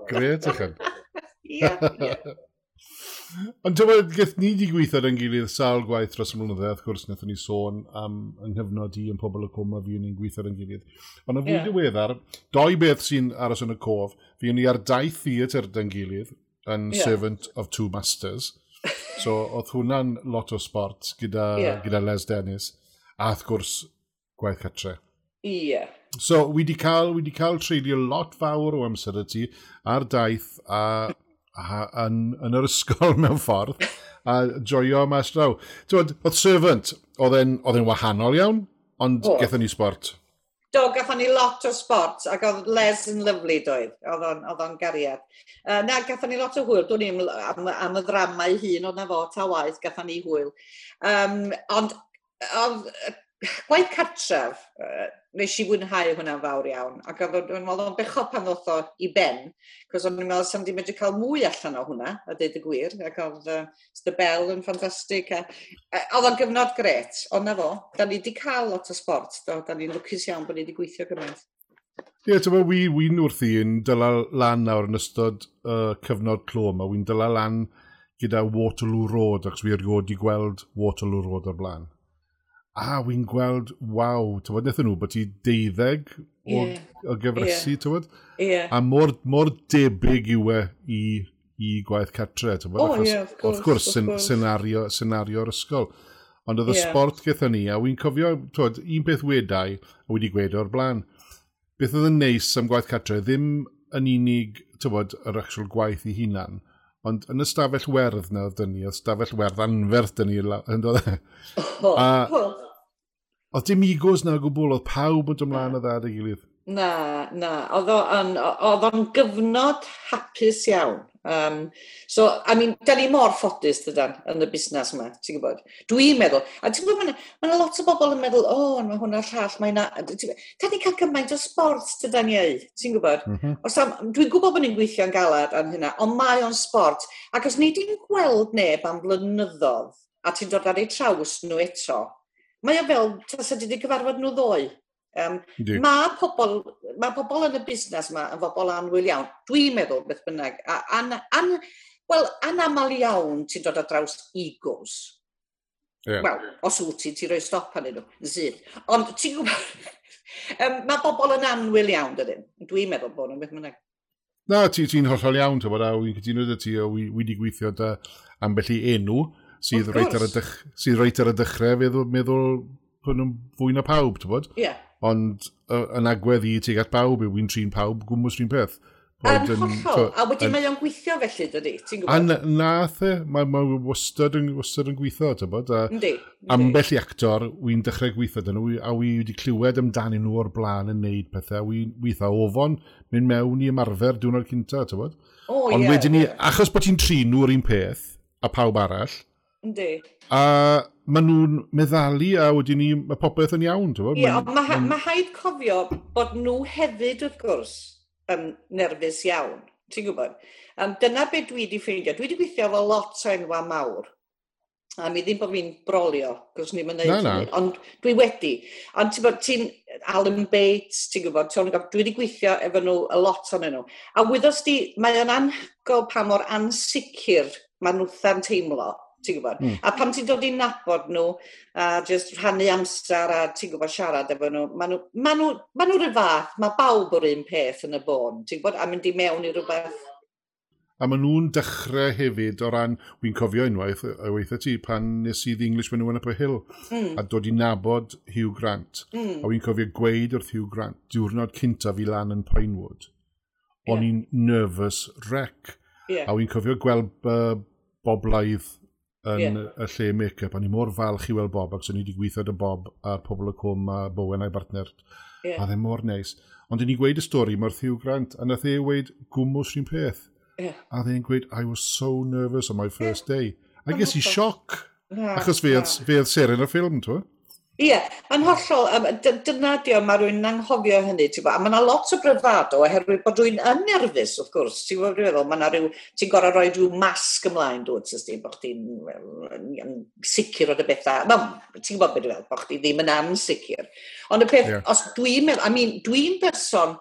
gred eich yn. Ie, ie. Ond dyma, gath ni wedi gweithio yn gilydd sawl gwaith dros y mlynyddoedd, wrth gwrs, wnaethon ni sôn am yng nghyfnod i yn pobl y cwm a fi ni'n gweithio yn gilydd. Ond yn fwy yeah. diweddar, doi beth sy'n aros yn y cof, fi yn ni ar daith theatr yn gilydd, yn yeah. Servant of Two Masters, so, oedd hwnna'n lot o sport gyda, yeah. gyda Les Dennis, a wrth gwrs gwaith catre. Ie. Yeah. So, wi wedi cael, wi di cael treulio lot fawr o amser y ti ar daith a, a yn, yn yr ysgol mewn ffordd a joio mas draw. Oedd Servant, oedd e'n wahanol iawn, ond oh. gethon ni sport do, gatho ni lot o sport, ac oedd Les yn lyflu doedd, oedd o'n gariad. Uh, na, gatho ni lot o hwyl, dwi'n ni'n am, am y ddramau hun, oedd na fo ta waith, gatho ni hwyl. Um, ond oedd Gwaith cartref, uh, nes i wynhau hwnna'n fawr iawn. Ac oedd meddwl o'n bechod pan ddoth o i ben, cos o'n i'n meddwl sam di medru cael mwy allan o hwnna, a dweud y gwir, ac oedd uh, The Bell yn ffantastig. A, a, oedd o'n gyfnod gret, ond na fo, da ni wedi cael lot o sport, do, da ni'n lwcus iawn bod ni wedi gweithio gymaint. Ie, yeah, tyma, wi, wi'n wrth i yn dyla lan nawr yn ystod uh, cyfnod clo yma. Wi'n dyla lan gyda Waterloo Road, ac wi'r god i gweld Waterloo Road o'r blaen a wy'n gweld, waw, tywod, nethon nhw bod ti deuddeg o, yeah. o gyfresu, yeah. tywod? Yeah. A mor, mor debyg yw e i, i gwaith catre, tywod? Oh, Achos, yeah, of course. Wrth gwrs, sen, senario, senario'r ysgol. Ond oedd y yeah. sport gyda ni, a wy'n cofio, tywod, un peth wedau, a wedi gweud o'r blaen. Beth oedd yn neis am gwaith catre, ddim yn unig, tywod, yr actual gwaith ei hunan, Ond yn y stafell werdd na oedd dyn ni, oedd stafell werdd anferth dyn ni, yn dod e. A, Oedd dim egos na gwbl, oedd pawb yn dymlaen o ddad ei gilydd. Na, na. Oedd o'n gyfnod hapus iawn. Um, so, I mean, da ni mor ffodus dydan yn y busnes yma, ti'n gwybod? Dwi'n meddwl, a ti'n gwybod, mae yna lot o bobl yn meddwl, o, oh, mae hwnna llall, mae yna... Da ni cael cymaint o sport dydan ni ei, ti'n gwybod? Mm -hmm. Dwi'n gwybod bod ni'n gweithio'n galad am hynna, ond mae o'n sport. Ac os ni di'n gweld neb am blynyddoedd, a ti'n dod ar ei traws nhw eto, mae o fel, tas ydy wedi cyfarfod nhw ddoe. Um, mae, pobl, mae pobl yn y busnes yma yn fobl anwyl iawn. Dwi'n meddwl beth bynnag. A, an, an, Wel, anamal iawn ti'n dod ar draws egos. Yeah. Wel, os wyt ti, ti'n rhoi stop arnyn nhw, zyd. Ond ti'n gwybod, um, mae bobl yn anwyl iawn, dydyn. Dwi'n meddwl bod nhw'n beth mynnau. Na, ti'n ti hollol iawn, ti'n bod, a wy'n cytuno dy ti, o, wedi gweithio dy ambell i enw, sydd reit ar y, dych, sydd reit ar y dechrau, feddwl, meddwl bod nhw'n fwy na pawb, ti'n bod? Ie. Yeah. Ond uh, yn agwedd i ti at pawb, yw i'n trin pawb, gwmwys trin peth. Bod yn hollol, a wedi mae o'n gweithio felly, dydy, ti'n gwybod? A nath e, mae ma wastad, yn, wastad yn gweithio, ti'n bod? A, yndi, Ambell i actor, wy'n dechrau gweithio dyn nhw, a wy wedi clywed amdanyn nhw o'r blaen yn neud pethau, wy'n weithio ofon, mynd mewn i ymarfer diwrnod cynta, ti'n bod? O, oh, Ond yeah, wedyn ni, yeah. achos bod ti'n trin nhw'r un peth, a pawb arall, Yndi. A maen nhw'n meddalu a wedyn ni, mae popeth yn iawn, ti'n Ie, ond mae ma haid cofio bod nhw hefyd, wrth gwrs, yn nerfus iawn. Ti'n gwybod? Um, dyna beth dwi wedi ffeindio. Dwi wedi gweithio efo lot o enwa mawr. A mi ddim bod fi'n brolio, gos ni'n mynd na, na. ond dwi wedi. Ond ti'n bod, ti'n Alan Bates, ti'n gwybod, ti'n gwybod, dwi wedi gweithio efo nhw a lot o'n nhw. A wythos di, mae o'n anhygol pa mor ansicr mae nhw'n teimlo ti'n gwybod. Mm. A pan ti'n dod i nabod nhw, a just rhannu amser a ti'n gwybod siarad efo nhw, maen nhw, ma nhw, maen nhw rhywbeth, mae bawb o'r un peth yn y bôn, ti'n gwybod, a mynd i mewn i rhywbeth A maen nhw'n dechrau hefyd o ran, wy'n cofio unwaith, a weithio ti, pan nes i The English When Went Up a Hill, mm. a dod i nabod Hugh Grant. Mm. A wy'n cofio gweud wrth Hugh Grant, diwrnod cynta fi lan yn Pinewood, o'n yeah. i'n nervous wreck. Yeah. A wy'n cofio gweld uh, Bob Lyth yn yeah. y lle make-up. O'n i mor falch i weld Bob, ac o'n i wedi gweithio dy Bob a'r pobl y cwm a Bowen a'i bartner. Yeah. A dde mor neis. Ond i ni gweud y stori, mae'r Thew Grant, a nath ei weid gwmwys rhywun peth. Yeah. A dde'n gweud, I was so nervous on my first yeah. day. I guess i sioc. Achos fe oedd ser yn y ffilm, ti'n Ie, yeah, yn hollol, um, dyna di o, mae rwy'n anghofio hynny, ti'n bod, a mae yna lot o bryfado, oherwydd bod rwy'n yn nerfus, wrth gwrs, ti'n gwybod, rwy'n meddwl, mae yna rhyw, ti'n gorau rhoi rhyw masg ymlaen, dwi'n sys ti, bod chdi'n sicr o dy bethau, no, ti'n gwybod beth dwi'n bod chdi ddim yn ansicr. Ond y peth, yeah. os dwi'n meddwl, I mean, dwi'n person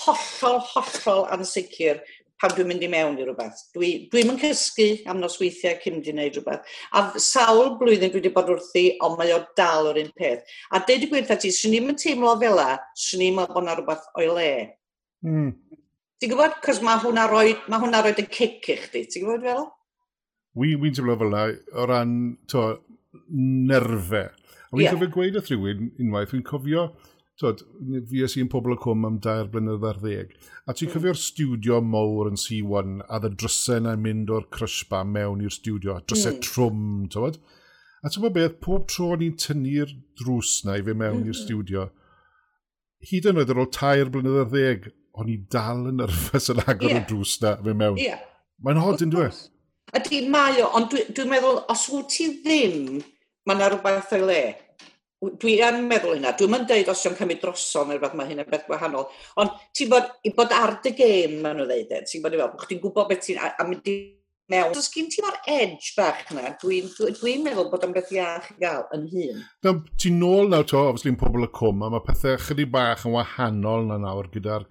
hollol, hollol ansicr, pan dwi'n mynd i mewn i rhywbeth. Dwi, dwi'm yn cysgu am nosweithiau cyn mynd i wneud rhywbeth. A sawl blwyddyn dwi wedi bod wrthi, ond mae o dal o'r un peth. A deud i gwirth ati, swn i'n teimlo fel la, swn i'n meddwl bod yna rhywbeth o'i le. Mm. Ti'n gwybod? Cos mae hwnna roed, mae hwnna roed y cic i chdi. Ti'n gwybod fel? Wi'n wi teimlo fel la, o ran to, nerfau. A wi'n yeah. cofio gweud wrth rhywun unwaith, wi'n cofio twyd, fi ys i'n pobl y cwm am dair blynedd ar ddeg. A ti'n mm. cyfio'r studio mowr yn C1 a dda drysau na'n mynd o'r crysba mewn i'r studio, a drysau mm. trwm, tywed? A ti'n beth, pob tro ni'n tynnu'r drws na i fe mewn mm. i'r studio, hyd yn oed ar ôl tair blynedd ar ddeg, o'n i dal yn nerfus yn agor yeah. y drws na fe mewn. Yeah. Mae'n hod yn dweud. Ydy, mae o, ond dwi'n dwi meddwl, os wyt ti ddim, mae yna rhywbeth o'i le dwi yn meddwl hynna, dwi'n mynd dweud os yw'n cymryd droson neu rhywbeth mae hyn beth gwahanol, ond ti'n bod, i bod ar dy gêm maen nhw ddeud e, ti'n bod i fel, bod chdi'n gwybod beth ti'n, a, mynd i mewn. Os gyn ti mor edge bach yna, dwi'n dwi, dwi meddwl bod o'n beth iach i gael yn hun. No, ti'n nôl nawr to, obviously, yn pobl y cwm, a mae pethau chydig bach yn wahanol na nawr gyda'r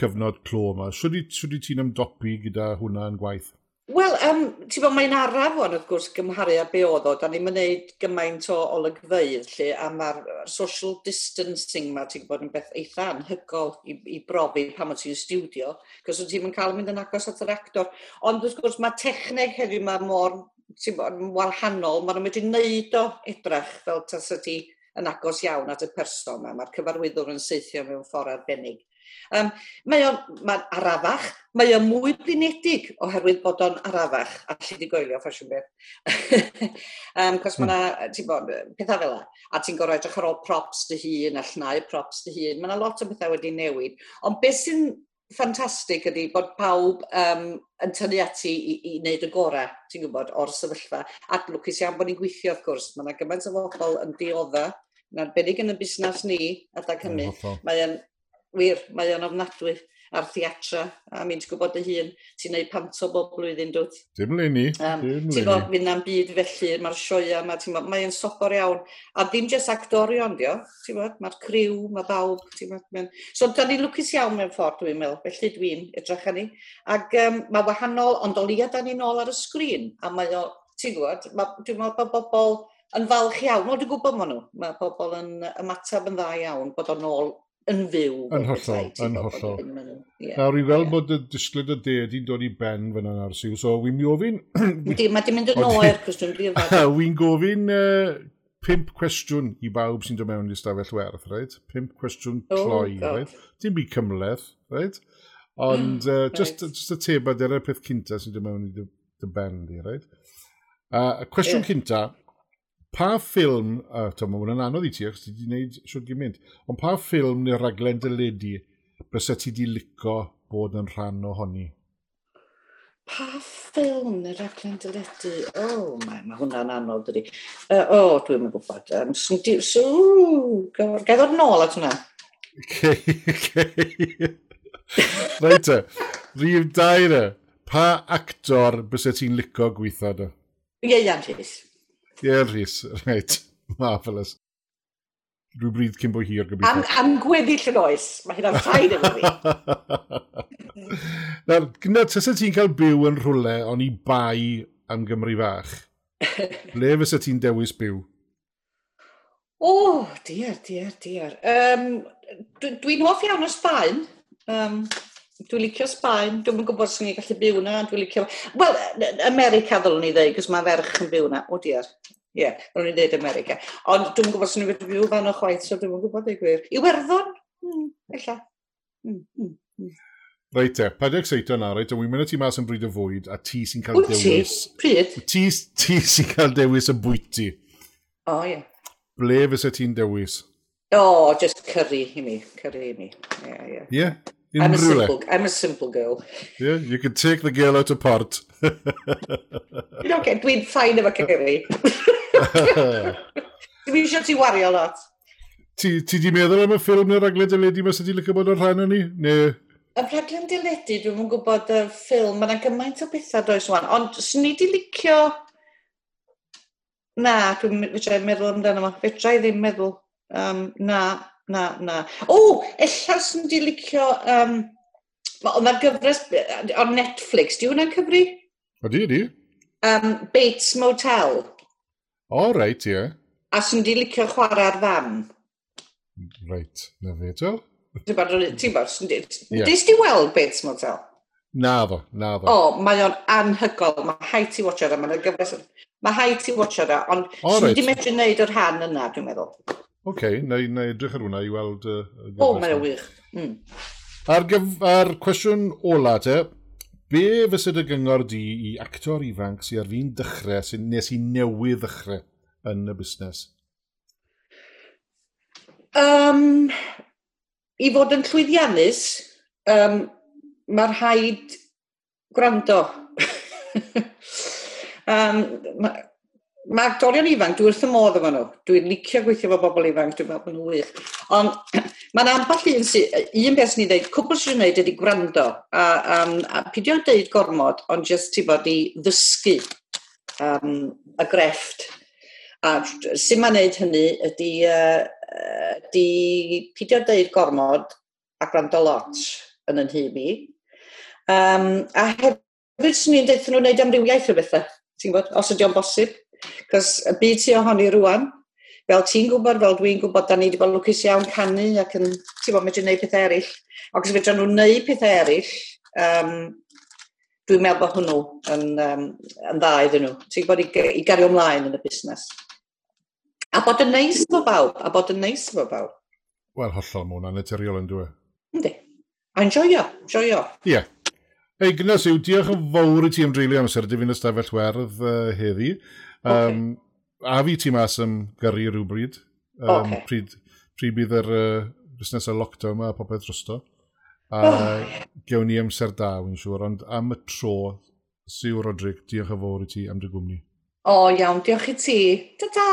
cyfnod clo yma. Swyddi ti'n ymdopi gyda hwnna yn gwaith? Wel, um, ti'n bod, mae'n araf o'n wrth gwrs gymharu a be oedd o. Da ni'n mynd gymaint o olygfeidd lle, a mae'r social distancing ma, ti'n bod, yn beth eitha anhygol i, i brofi pan mae ti'n studio, cos o'n ti'n cael mynd yn agos at yr actor. Ond wrth gwrs mae techneg heddiw mae mor ti'n bod, yn wahanol, mae'n i wneud o edrych fel tas ydi yn agos iawn at y person yma. mae'r cyfarwyddwr yn seithio mewn ffordd arbennig. Um, mae o'n ma arafach, mae o'n mwy blinedig oherwydd bod o'n arafach, a lle di goelio ffasiwn beth. um, Cos mm. mae'na, ti'n bod, pethau fel la, a ti'n gorau edrych ar ôl props dy hun, a llnau props dy hun, mae'na lot o bethau wedi newid. Ond beth sy'n ffantastig ydy bod pawb um, yn tynnu ati i, i wneud y gorau, ti'n gwybod, o'r sefyllfa. Ac lwcus iawn bod ni'n gweithio, wrth gwrs. Mae yna gymaint o bobl yn diodda, yn arbennig yn y busnes ni, adag hynny. Mae'n wir, mae o'n ofnadwy ar theatra, a mi'n gwybod dy hun, ti'n neud panto bob blwyddyn, dwt. Dim le ni. Um, ti'n bod mynd am byd felly, mae'r sioia, mae, mae'n sobor iawn. A ddim jyst actorion, dio, ti'n bod, mae'r criw, mae bawb, ti'n bod. Mae'n... So, da ni'n lwcus iawn mewn ffordd, dwi'n meddwl, felly dwi'n edrych ni. Ac um, mae wahanol, ond o lia da ni'n ôl ar y sgrin, a mae o, ti'n gwybod, dwi'n meddwl bod bobl yn falch iawn, o dwi'n gwybod maen nhw, mae pobl yn ymateb yn dda iawn bod o'n ôl yn fyw. Yn hollol, yn hollol. Nawr, i weld bod y disgled y de ydy'n dod i ben fyna ar siw, so wy'n mi ofyn... Mae di mynd yn oer, cwestiwn dwi'n. Wy'n gofyn uh, pimp cwestiwn i bawb sy'n dod mewn i stafell werth, right? Pimp cwestiwn cloi, oh, right? Dim byd cymleth, right? Ond uh, right. just, just y tebad ar y peth cynta sy'n dod mewn i dy ben, di, right? Uh, y cwestiwn yeah. cynta, pa ffilm, a to mae hwnna'n anodd i ti, achos ti wedi gwneud siwr gymaint, ond pa ffilm neu raglen dyledu bys ti wedi lico bod yn rhan ohoni? Pa ffilm neu raglen dyledu? O, oh, mae, mae hwnna'n anodd ydi. Uh, o, oh, dwi'n mynd gwybod. Um, Sŵ, gael o'r nôl at hwnna. Okay, okay. Reit e, rhif dair e. Pa actor bys ti'n lico gweithio da? Ieian Rhys. Ie, Rhys, reit, marvellous. Rhyw bryd cyn bod hir gobeithio. Am, am gweddill yn oes, mae hynna'n rhaid yn fi. Nawr, gyda tysa ti'n cael byw yn rhywle ond i bai am Gymru fach, ble fysa ti'n dewis byw? O, oh, diar, diar, diar. Um, Dwi'n dwi hoff iawn o Sbaen. Um, Dwi'n licio Sbaen, dwi'n yn gwybod sy'n ni'n gallu byw na, dwi'n licio... Wel, America ddylwn ni ddweud, cos mae ferch yn byw na. O diar, ie, yeah, ro'n i'n ddweud America. Ond dwi'n gwybod sy'n ni'n gallu byw fan o chwaith, so dwi'n gwybod ei gwir. Iwerddon? Hmm, ella. Mm, mm, mm. Reit e, 47 na, reit, wy'n mynd ti mas yn bryd o fwyd, a ti sy'n cael dewis... Ti? Pryd? Ti, ti sy'n cael dewis y bwyty. O, oh, ie. Yeah. Ble fysa ti'n dewis? O, oh, just curry i mi, curry i mi. Ie, yeah, ie. Yeah. Ie? Yeah? I'm a, simple, I'm a simple girl. Yeah, you can take the girl out apart. Dwi'n okay, dwi'n ffain efo Cymru. Dwi'n eisiau ti wario lot. Ti, ti di meddwl am y ffilm neu'r raglen dyledu mas ydi lyco bod o'n rhan o'n ni? Ne? Y raglen dyledu, dwi'n mwyn gwybod y ffilm, mae'n gymaint o bethau does wan, ond swn i di licio... Na, dwi'n meddwl amdano fo. Fetrai ddim meddwl. Um, na, na, na. O, ella sy'n di licio... Um, Ond mae'r gyfres o Netflix, di hwnna'n cyfri? O, di, di. Um, Bates Motel. O, oh, reit, ie. Yeah. A sy'n di licio chwarae'r fam. Reit, na fe to. Ti'n bod, ti'n bod, Dis di weld Bates Motel? Na fo, na fo. O, mae o'n anhygol. Mae hai ti watcher e, a mae'n gyfres... Mae hai ti watcher a, ond... O, reit. Sy'n di medru wneud yr han yna, dwi'n meddwl okay, neu i edrych ar hwnna i weld... Uh, o, oh, mae'n wych. Mm. Ar, gyf, ar cwestiwn ola te, be fysa dy gyngor di i actor ifanc sy'n ar fi'n dechrau, sy'n nes i newydd ddechrau yn y busnes? Um, I fod yn llwyddiannus, um, mae'r rhaid gwrando. um, ma mae actorion ifanc, dwi wrth y modd efo nhw. Dwi'n licio gweithio efo bobl ifanc, dwi'n meddwl bod nhw'n wych. Ond mae'n amball un sydd, un beth sy'n ei cwbl sy'n ei wneud ydy gwrando. A, um, a pidio dweud gormod, ond jyst ti bod i ddysgu um, y grefft. A sy'n ma'n neud hynny ydy, uh, ydy pidio dweud gormod a gwrando lot yn yn hyb i. Um, a hefyd, sy'n ni'n deithio nhw'n gwneud amrywiaeth o e. bethau. Ti'n gwybod, os ydy o'n bosib. Cos y byd ti ohoni rwan, fel ti'n gwybod, fel dwi'n gwybod, da ni wedi bod lwcus iawn canu ac yn, ti'n bod, medru gwneud pethau eraill. Ac os fedrwn nhw'n wneud pethau eraill, um, dwi'n meddwl bod hwnnw yn, um, yn dda iddyn nhw. Ti'n gwybod, i, i gario ymlaen yn y busnes. A bod yn neis efo bawb, a bod yn neis efo bawb. Wel, hollol mwyn, a'n naturiol yn dwi. E? Yndi. A enjoyo, enjoyo. Ie. Yeah. Ei, Gnes, yw diolch yn fawr i ti am dreulio amser difyn ystafell werdd uh, heddi. Um, Okay. A fi ti mas am gyrru rhywbryd. Um, okay. pryd, pryd bydd yr uh, busnes y lockdown yma a popeth drosto. A oh. gewn ni amser da, wy'n siŵr, ond am y tro, Siw Rodrig, diolch yn fawr i ti am dy gwmni. O, iawn, diolch i ti. Ta-ta!